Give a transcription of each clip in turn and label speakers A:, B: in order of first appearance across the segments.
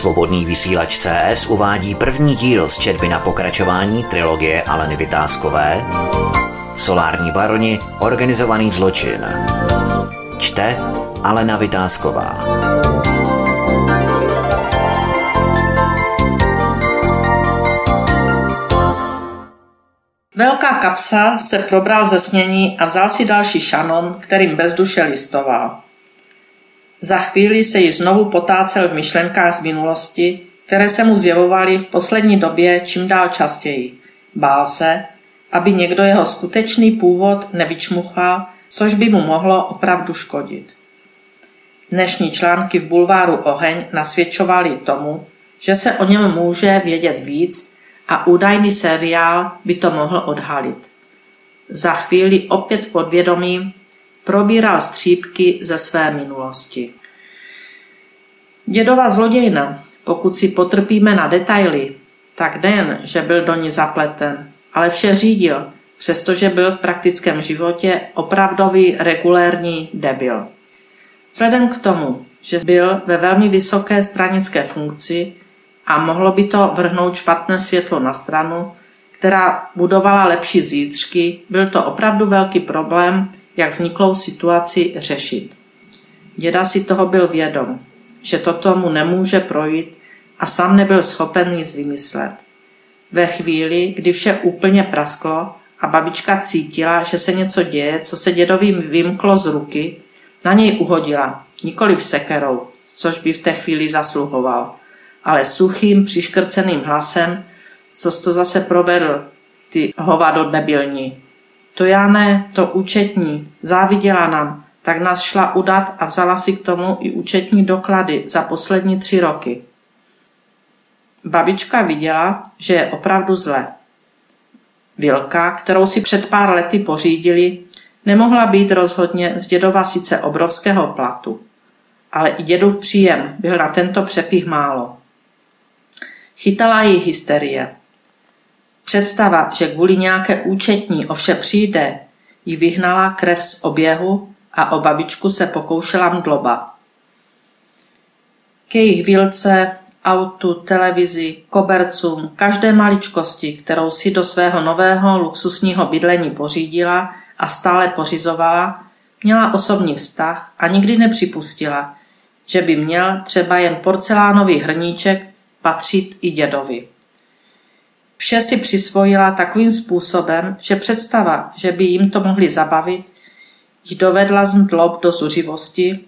A: Svobodný vysílač CS uvádí první díl z četby na pokračování trilogie Aleny Vytázkové Solární baroni Organizovaný zločin. Čte Alena Vytázková.
B: Velká kapsa se probral ze snění a vzal si další šanon, kterým bez duše listoval. Za chvíli se již znovu potácel v myšlenkách z minulosti, které se mu zjevovaly v poslední době čím dál častěji. Bál se, aby někdo jeho skutečný původ nevyčmuchal, což by mu mohlo opravdu škodit. Dnešní články v bulváru Oheň nasvědčovaly tomu, že se o něm může vědět víc a údajný seriál by to mohl odhalit. Za chvíli opět v podvědomí probíral střípky ze své minulosti. Dědova zlodějna, pokud si potrpíme na detaily, tak nejen, že byl do ní zapleten, ale vše řídil, přestože byl v praktickém životě opravdový regulérní debil. Vzhledem k tomu, že byl ve velmi vysoké stranické funkci a mohlo by to vrhnout špatné světlo na stranu, která budovala lepší zítřky, byl to opravdu velký problém, jak vzniklou situaci řešit. Děda si toho byl vědom, že toto mu nemůže projít a sám nebyl schopen nic vymyslet. Ve chvíli, kdy vše úplně prasklo a babička cítila, že se něco děje, co se dědovi vymklo z ruky, na něj uhodila, nikoli v sekerou, což by v té chvíli zasluhoval, ale suchým, přiškrceným hlasem, co to zase provedl, ty hovado debilní. To já ne, to účetní, záviděla nám, tak nás šla udat a vzala si k tomu i účetní doklady za poslední tři roky. Babička viděla, že je opravdu zle. Vilka, kterou si před pár lety pořídili, nemohla být rozhodně z dědova sice obrovského platu, ale i dědův příjem byl na tento přepich málo. Chytala ji hysterie. Představa, že kvůli nějaké účetní o vše přijde, ji vyhnala krev z oběhu a o babičku se pokoušela mdloba. K jejich vilce, autu, televizi, kobercům, každé maličkosti, kterou si do svého nového luxusního bydlení pořídila a stále pořizovala, měla osobní vztah a nikdy nepřipustila, že by měl třeba jen porcelánový hrníček patřit i dědovi. Vše si přisvojila takovým způsobem, že představa, že by jim to mohli zabavit, ji dovedla z mdlob do zuřivosti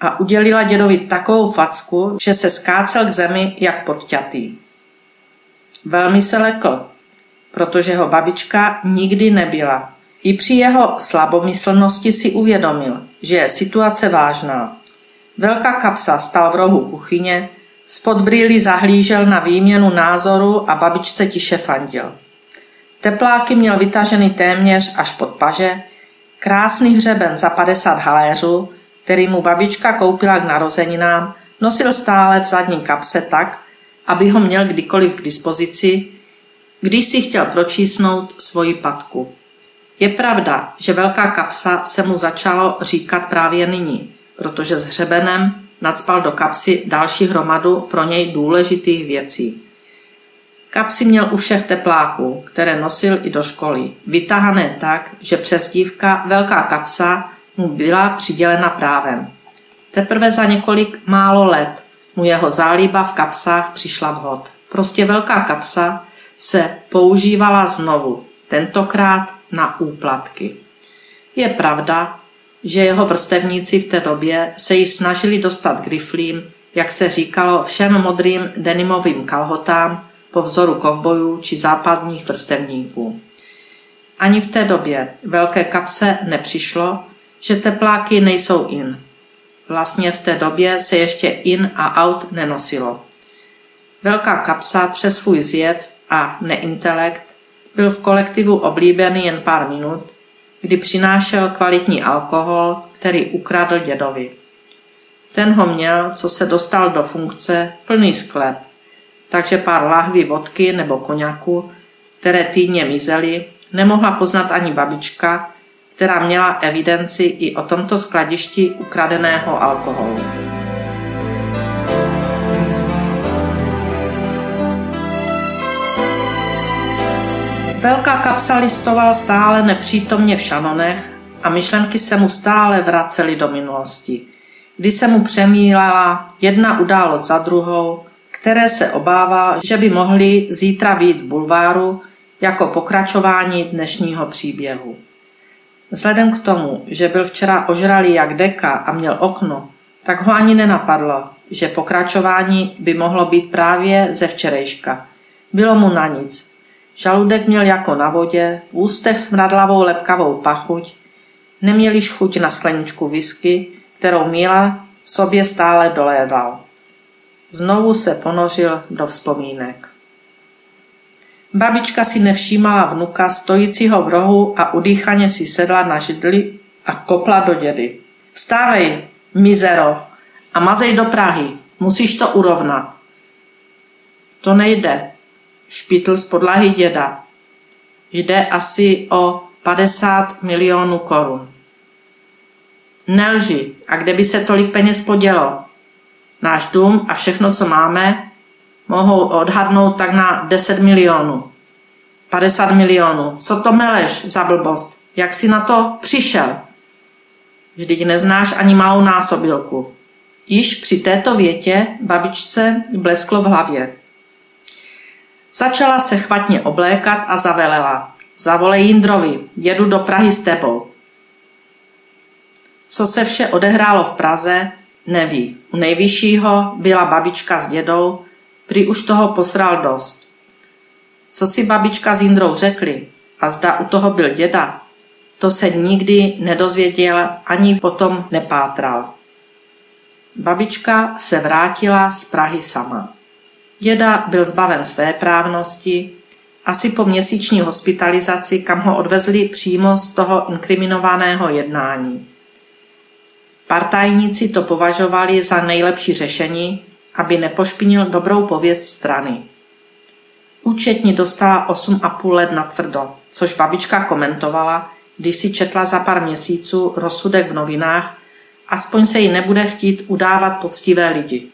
B: a udělila dědovi takovou facku, že se skácel k zemi jak podťatý. Velmi se lekl, protože ho babička nikdy nebyla. I při jeho slabomyslnosti si uvědomil, že je situace vážná. Velká kapsa stal v rohu kuchyně, spod brýly zahlížel na výměnu názoru a babičce tiše fandil. Tepláky měl vytažený téměř až pod paže, krásný hřeben za 50 haléřů který mu babička koupila k narozeninám, nosil stále v zadní kapse tak, aby ho měl kdykoliv k dispozici, když si chtěl pročísnout svoji patku. Je pravda, že velká kapsa se mu začalo říkat právě nyní, protože s hřebenem nadspal do kapsy další hromadu pro něj důležitých věcí. Kapsy měl u všech tepláků, které nosil i do školy, vytahané tak, že přezdívka Velká kapsa mu byla přidělena právem. Teprve za několik málo let mu jeho zálíba v kapsách přišla vhod. Prostě velká kapsa se používala znovu, tentokrát na úplatky. Je pravda, že jeho vrstevníci v té době se již snažili dostat k riflím, jak se říkalo, všem modrým denimovým kalhotám po vzoru kovbojů či západních vrstevníků. Ani v té době velké kapse nepřišlo, že tepláky nejsou in. Vlastně v té době se ještě in a out nenosilo. Velká kapsa přes svůj zjev a neintelekt byl v kolektivu oblíbený jen pár minut, kdy přinášel kvalitní alkohol, který ukradl dědovi. Ten ho měl, co se dostal do funkce, plný sklep, takže pár lahví vodky nebo koněku, které týdně mizely, nemohla poznat ani babička, která měla evidenci i o tomto skladišti ukradeného alkoholu. Velká kapsa listoval stále nepřítomně v šanonech a myšlenky se mu stále vracely do minulosti, kdy se mu přemílala jedna událost za druhou, které se obával, že by mohly zítra být v bulváru jako pokračování dnešního příběhu. Vzhledem k tomu, že byl včera ožralý jak deka a měl okno, tak ho ani nenapadlo, že pokračování by mohlo být právě ze včerejška. Bylo mu na nic. Žaludek měl jako na vodě, v ústech smradlavou lepkavou pachuť, neměl již chuť na skleničku whisky, kterou Míla sobě stále doléval. Znovu se ponořil do vzpomínek. Babička si nevšímala vnuka stojícího v rohu a udýchaně si sedla na židli a kopla do dědy. Vstávej, mizero, a mazej do Prahy. Musíš to urovnat. To nejde, špitl z podlahy děda. Jde asi o 50 milionů korun. Nelži, a kde by se tolik peněz podělo? Náš dům a všechno, co máme, mohou odhadnout tak na 10 milionů. 50 milionů. Co to meleš za blbost? Jak jsi na to přišel? Vždyť neznáš ani malou násobilku. Již při této větě babičce blesklo v hlavě. Začala se chvatně oblékat a zavelela. Zavolej Jindrovi, jedu do Prahy s tebou. Co se vše odehrálo v Praze, neví. U nejvyššího byla babička s dědou, prý už toho posral dost. Co si babička s Jindrou řekli a zda u toho byl děda, to se nikdy nedozvěděl ani potom nepátral. Babička se vrátila z Prahy sama. Děda byl zbaven své právnosti, asi po měsíční hospitalizaci, kam ho odvezli přímo z toho inkriminovaného jednání. Partajníci to považovali za nejlepší řešení, aby nepošpinil dobrou pověst strany. Účetní dostala 8,5 let na tvrdo, což babička komentovala, když si četla za pár měsíců rozsudek v novinách, aspoň se jí nebude chtít udávat poctivé lidi.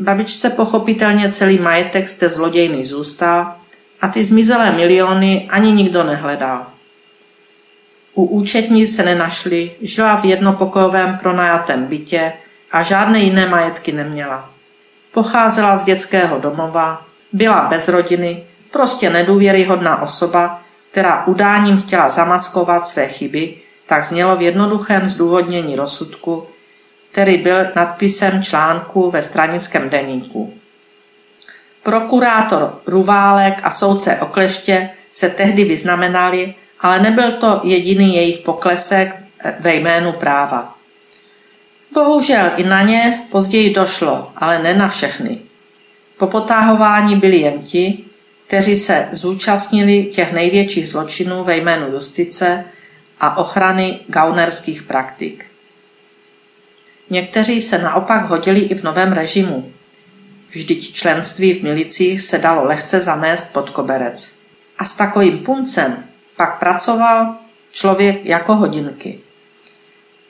B: Babičce pochopitelně celý majetek z té zlodějny zůstal a ty zmizelé miliony ani nikdo nehledal. U účetní se nenašly, žila v jednopokojovém pronajatém bytě a žádné jiné majetky neměla. Pocházela z dětského domova, byla bez rodiny, prostě nedůvěryhodná osoba, která udáním chtěla zamaskovat své chyby, tak znělo v jednoduchém zdůvodnění rozsudku, který byl nadpisem článku ve stranickém deníku. Prokurátor Ruválek a soudce Okleště se tehdy vyznamenali, ale nebyl to jediný jejich poklesek ve jménu práva. Bohužel i na ně později došlo, ale ne na všechny. Po potáhování byli jen ti, kteří se zúčastnili těch největších zločinů ve jménu justice a ochrany gaunerských praktik. Někteří se naopak hodili i v novém režimu. Vždyť členství v milicích se dalo lehce zamést pod koberec. A s takovým puncem pak pracoval člověk jako hodinky.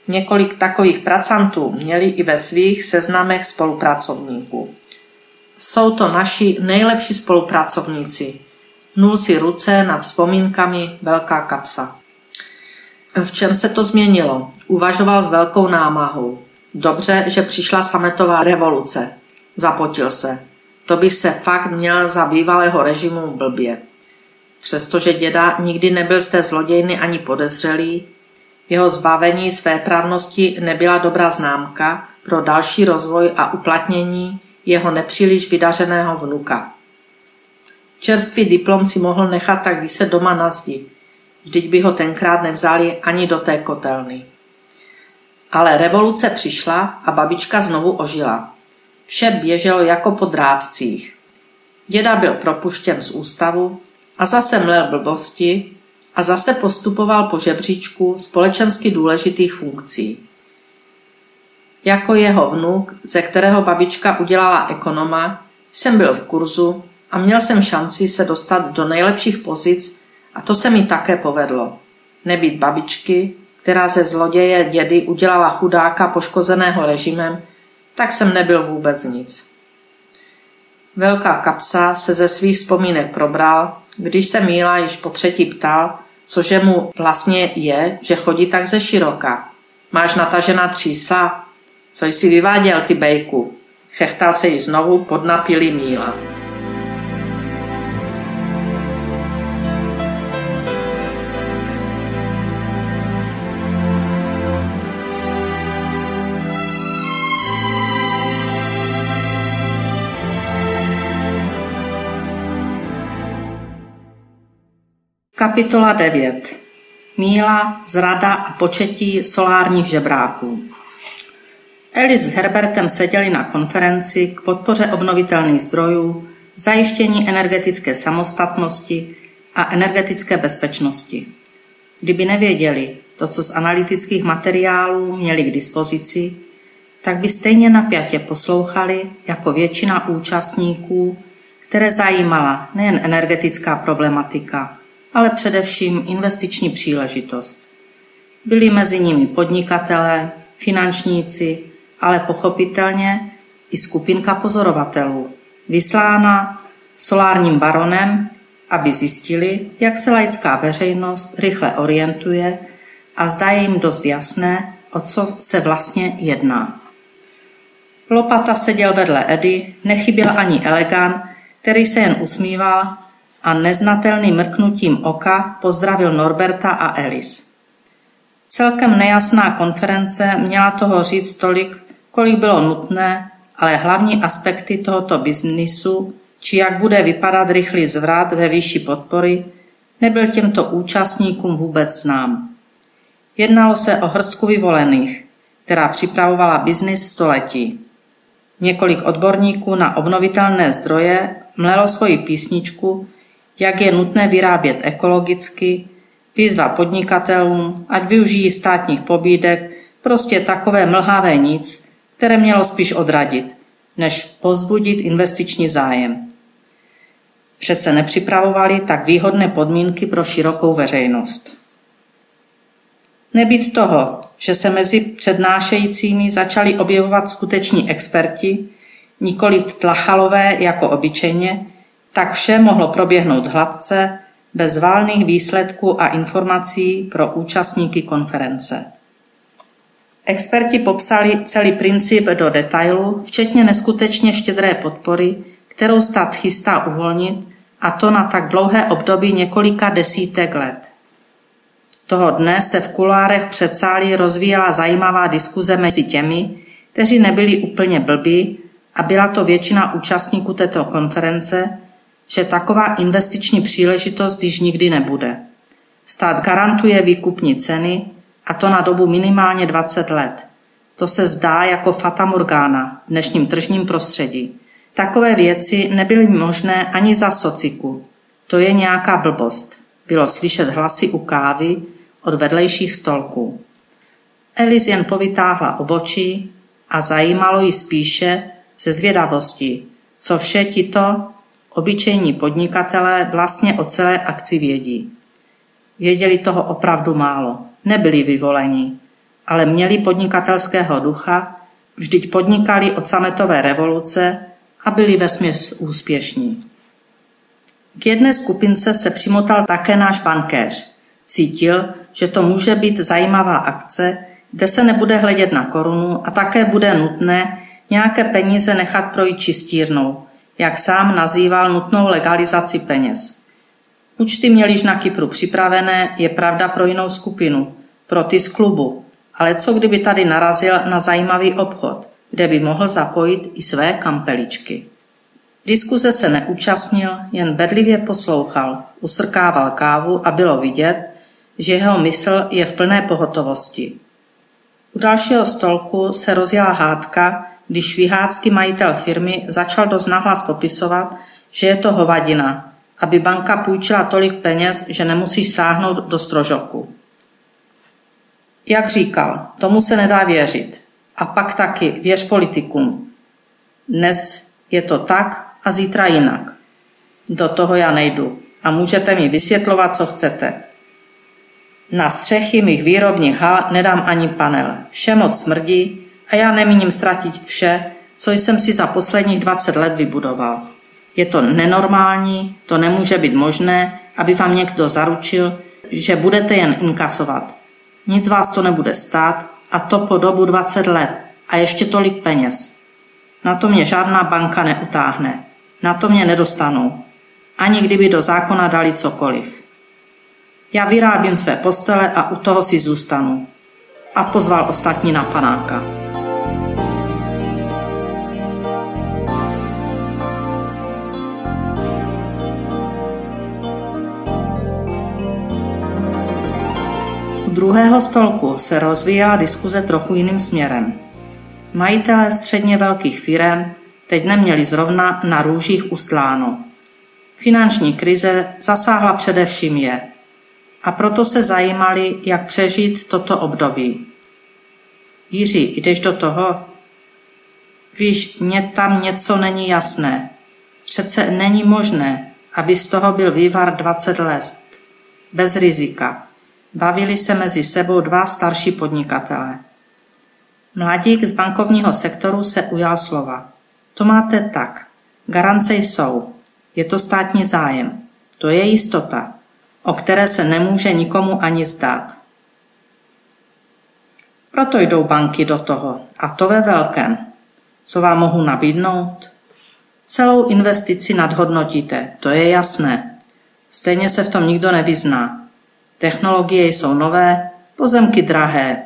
B: Několik takových pracantů měli i ve svých seznamech spolupracovníků. Jsou to naši nejlepší spolupracovníci. Nul si ruce nad vzpomínkami Velká kapsa. V čem se to změnilo? Uvažoval s velkou námahou. Dobře, že přišla sametová revoluce. Zapotil se. To by se fakt měl za bývalého režimu blbě. Přestože děda nikdy nebyl z té zlodějny ani podezřelý, jeho zbavení své právnosti nebyla dobrá známka pro další rozvoj a uplatnění jeho nepříliš vydařeného vnuka. Čerstvý diplom si mohl nechat tak vyset doma na zdi, vždyť by ho tenkrát nevzali ani do té kotelny. Ale revoluce přišla a babička znovu ožila. Vše běželo jako po drátcích. Děda byl propuštěn z ústavu a zase mlel blbosti a zase postupoval po žebříčku společensky důležitých funkcí. Jako jeho vnuk, ze kterého babička udělala ekonoma, jsem byl v kurzu a měl jsem šanci se dostat do nejlepších pozic a to se mi také povedlo. Nebýt babičky, která ze zloděje dědy udělala chudáka poškozeného režimem, tak jsem nebyl vůbec nic. Velká kapsa se ze svých vzpomínek probral,
C: Když se Míla již po třetí ptal, cože mu vlastně je, že chodí tak ze široka. Máš natažená třísa? Co jsi vyváděl, ty bejku? Chechtal se jí znovu pod napilý Míla. Kapitola 9. Míla, zrada a početí solárních žebráků. Elis s Herbertem seděli na konferenci k podpoře obnovitelných zdrojů, zajištění energetické samostatnosti a energetické bezpečnosti. Kdyby nevěděli to, co z analytických materiálů měli k dispozici, tak by stejně napjatě poslouchali jako většina účastníků, které zajímala nejen energetická problematika, ale především investiční příležitost. Byli mezi nimi podnikatelé, finančníci, ale pochopitelně i skupinka pozorovatelů, vyslána solárním baronem, aby zjistili, jak se laická veřejnost rychle orientuje a zdá jim dost jasné, o co se vlastně jedná. Lopata seděl vedle Edy, nechyběl ani Elegan, který se jen usmíval a neznatelným mrknutím oka pozdravil Norberta a Elis. Celkem nejasná konference měla toho říct tolik, kolik bylo nutné, ale hlavní aspekty tohoto biznisu, či jak bude vypadat rychlý zvrat ve výši podpory, nebyl těmto účastníkům vůbec znám. Jednalo se o hrstku vyvolených, která připravovala biznis století. Několik odborníků na obnovitelné zdroje mlelo svoji písničku jak je nutné vyrábět ekologicky, výzva podnikatelům, ať využijí státních pobídek, prostě takové mlhavé nic, které mělo spíš odradit, než pozbudit investiční zájem. Přece nepřipravovali tak výhodné podmínky pro širokou veřejnost. Nebýt toho, že se mezi přednášejícími začali objevovat skuteční experti, nikoli tlachalové jako obyčejně, tak vše mohlo proběhnout hladce, bez válných výsledků a informací pro účastníky konference. Experti popsali celý princip do detailu, včetně neskutečně štědré podpory, kterou stát chystá uvolnit, a to na tak dlouhé období několika desítek let. Toho dne se v kulárech před sálí rozvíjela zajímavá diskuze mezi těmi, kteří nebyli úplně blbí a byla to většina účastníků této konference, že taková investiční příležitost již nikdy nebude. Stát garantuje výkupní ceny a to na dobu minimálně 20 let. To se zdá jako fata morgana v dnešním tržním prostředí. Takové věci nebyly možné ani za sociku. To je nějaká blbost. Bylo slyšet hlasy u kávy od vedlejších stolků. Elis jen povytáhla obočí a zajímalo ji spíše ze zvědavosti, co vše tito Obyčejní podnikatelé vlastně o celé akci vědí. Věděli toho opravdu málo, nebyli vyvoleni, ale měli podnikatelského ducha, vždyť podnikali od sametové revoluce a byli vesměs úspěšní. K jedné skupince se přimotal také náš bankéř. Cítil, že to může být zajímavá akce, kde se nebude hledět na korunu a také bude nutné nějaké peníze nechat projít čistírnou, jak sám nazýval nutnou legalizaci peněz. Účty měliž na Kypru připravené, je pravda pro jinou skupinu, pro ty z klubu, ale co kdyby tady narazil na zajímavý obchod, kde by mohl zapojit i své kampeličky. Diskuze se neúčastnil, jen bedlivě poslouchal, usrkával kávu a bylo vidět, že jeho mysl je v plné pohotovosti. U dalšího stolku se rozjela hádka, když švihácký majitel firmy začal dost nahlas popisovat, že je to hovadina, aby banka půjčila tolik peněz, že nemusíš sáhnout do strožoku. Jak říkal, tomu se nedá věřit. A pak taky věř politikům. Dnes je to tak a zítra jinak. Do toho já nejdu a můžete mi vysvětlovat, co chcete. Na střechy mých výrobních hal nedám ani panel. Vše moc smrdí a já nemíním ztratit vše, co jsem si za posledních 20 let vybudoval. Je to nenormální, to nemůže být možné, aby vám někdo zaručil, že budete jen inkasovat. Nic vás to nebude stát a to po dobu 20 let a ještě tolik peněz. Na to mě žádná banka neutáhne. Na to mě nedostanou. Ani kdyby do zákona dali cokoliv. Já vyrábím své postele a u toho si zůstanu. A pozval ostatní na panáka. Druhého stolku se rozvíjela diskuze trochu jiným směrem. Majitelé středně velkých firm teď neměli zrovna na růžích ustláno. Finanční krize zasáhla především je a proto se zajímali, jak přežít toto období. Jiří, jdeš do toho? Víš, mně tam něco není jasné. Přece není možné, aby z toho byl vývar 20 let. Bez rizika. Bavili se mezi sebou dva starší podnikatelé. Mladík z bankovního sektoru se ujal slova. To máte tak. Garance jsou. Je to státní zájem. To je jistota, o které se nemůže nikomu ani zdát. Proto jdou banky do toho, a to ve velkém. Co vám mohu nabídnout? Celou investici nadhodnotíte, to je jasné. Stejně se v tom nikdo nevyzná. Technologie jsou nové, pozemky drahé.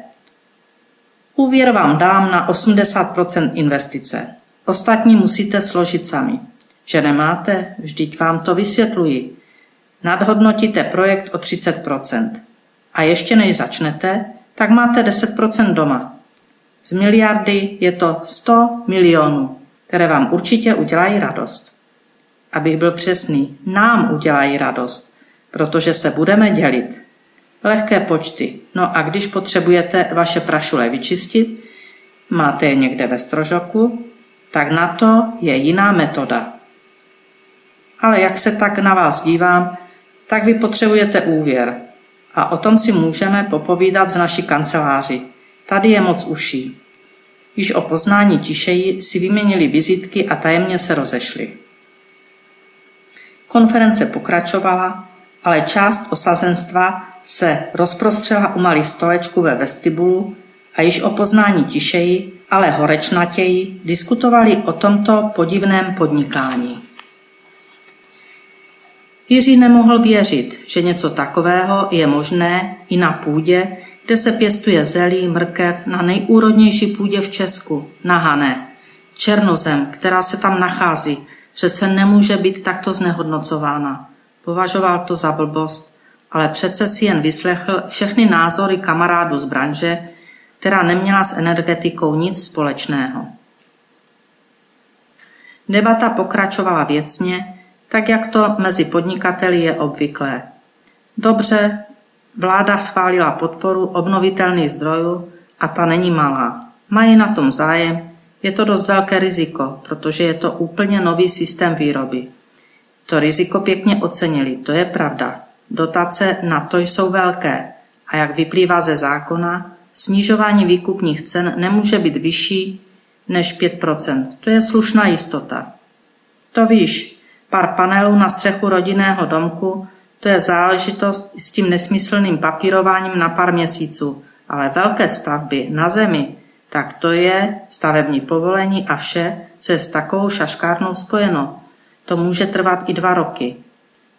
C: Úvěr vám dám na 80% investice. Ostatní musíte složit sami. Že nemáte? Vždyť vám to vysvětluji. Nadhodnotíte projekt o 30%. A ještě než začnete, tak máte 10% doma. Z miliardy je to 100 milionů, které vám určitě udělají radost. Abych byl přesný, nám udělají radost, protože se budeme dělit. Lehké počty. No a když potřebujete vaše prašule vyčistit, máte je někde ve strožoku, tak na to je jiná metoda. Ale jak se tak na vás dívám, tak vy potřebujete úvěr. A o tom si můžeme popovídat v naší kanceláři. Tady je moc uší. Již o poznání tišeji si vyměnili vizitky a tajemně se rozešli. Konference pokračovala, ale část osazenstva se rozprostřela u malých stolečků ve vestibulu a již o poznání tišeji, ale horečnatěji diskutovali o tomto podivném podnikání. Jiří nemohl věřit, že něco takového je možné i na půdě, kde se pěstuje zelí, mrkev na nejúrodnější půdě v Česku, na Hané. Černozem, která se tam nachází, přece nemůže být takto znehodnocována. Považoval to za blbost, ale přece si jen vyslechl všechny názory kamarádů z branže, která neměla s energetikou nic společného. Debata pokračovala věcně, tak jak to mezi podnikateli je obvyklé. Dobře, vláda schválila podporu obnovitelných zdrojů a ta není malá. Mají na tom zájem, je to dost velké riziko, protože je to úplně nový systém výroby. To riziko pěkně ocenili, to je pravda. Dotace na to jsou velké a jak vyplývá ze zákona, snižování výkupních cen nemůže být vyšší než 5%. To je slušná jistota. To víš, pár panelů na střechu rodinného domku, to je záležitost s tím nesmyslným papírováním na pár měsíců, ale velké stavby na zemi, tak to je stavební povolení a vše, co je s takovou šaškárnou spojeno. To může trvat i dva roky.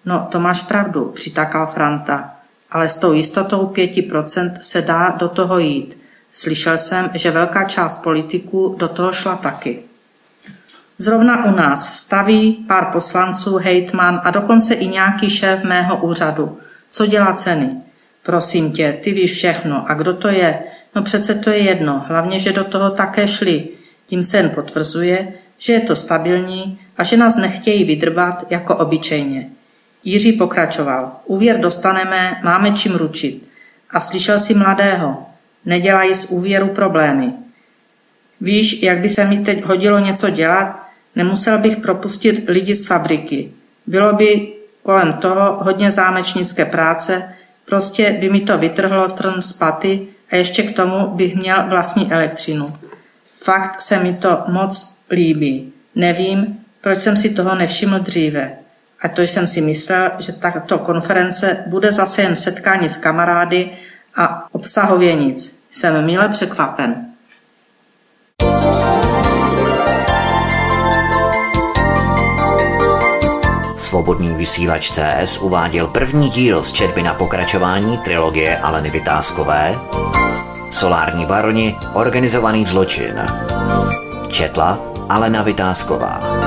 C: No, to máš pravdu, přitakal Franta, ale s tou jistotou 5% se dá do toho jít. Slyšel jsem, že velká část politiků do toho šla taky. Zrovna u nás staví pár poslanců, hejtman a dokonce i nějaký šéf mého úřadu. Co dělá ceny? Prosím tě, ty víš všechno. A kdo to je? No přece to je jedno, hlavně, že do toho také šli. Tím se jen potvrzuje, že je to stabilní a že nás nechtějí vydrbat jako obyčejně. Jiří pokračoval. Úvěr dostaneme, máme čím ručit. A slyšel si mladého. Nedělají z úvěru problémy. Víš, jak by se mi teď hodilo něco dělat? Nemusel bych propustit lidi z fabriky. Bylo by kolem toho hodně zámečnické práce, prostě by mi to vytrhlo trn z paty a ještě k tomu bych měl vlastní elektřinu. Fakt se mi to moc líbí. Nevím, proč jsem si toho nevšiml dříve. A to jsem si myslel, že tato konference bude zase jen setkání s kamarády a obsahově nic. Jsem mile překvapen.
A: Svobodný vysílač CS uváděl první díl z četby na pokračování trilogie Aleny Vytázkové Solární baroni, organizovaný zločin. Četla Alena Vytázková.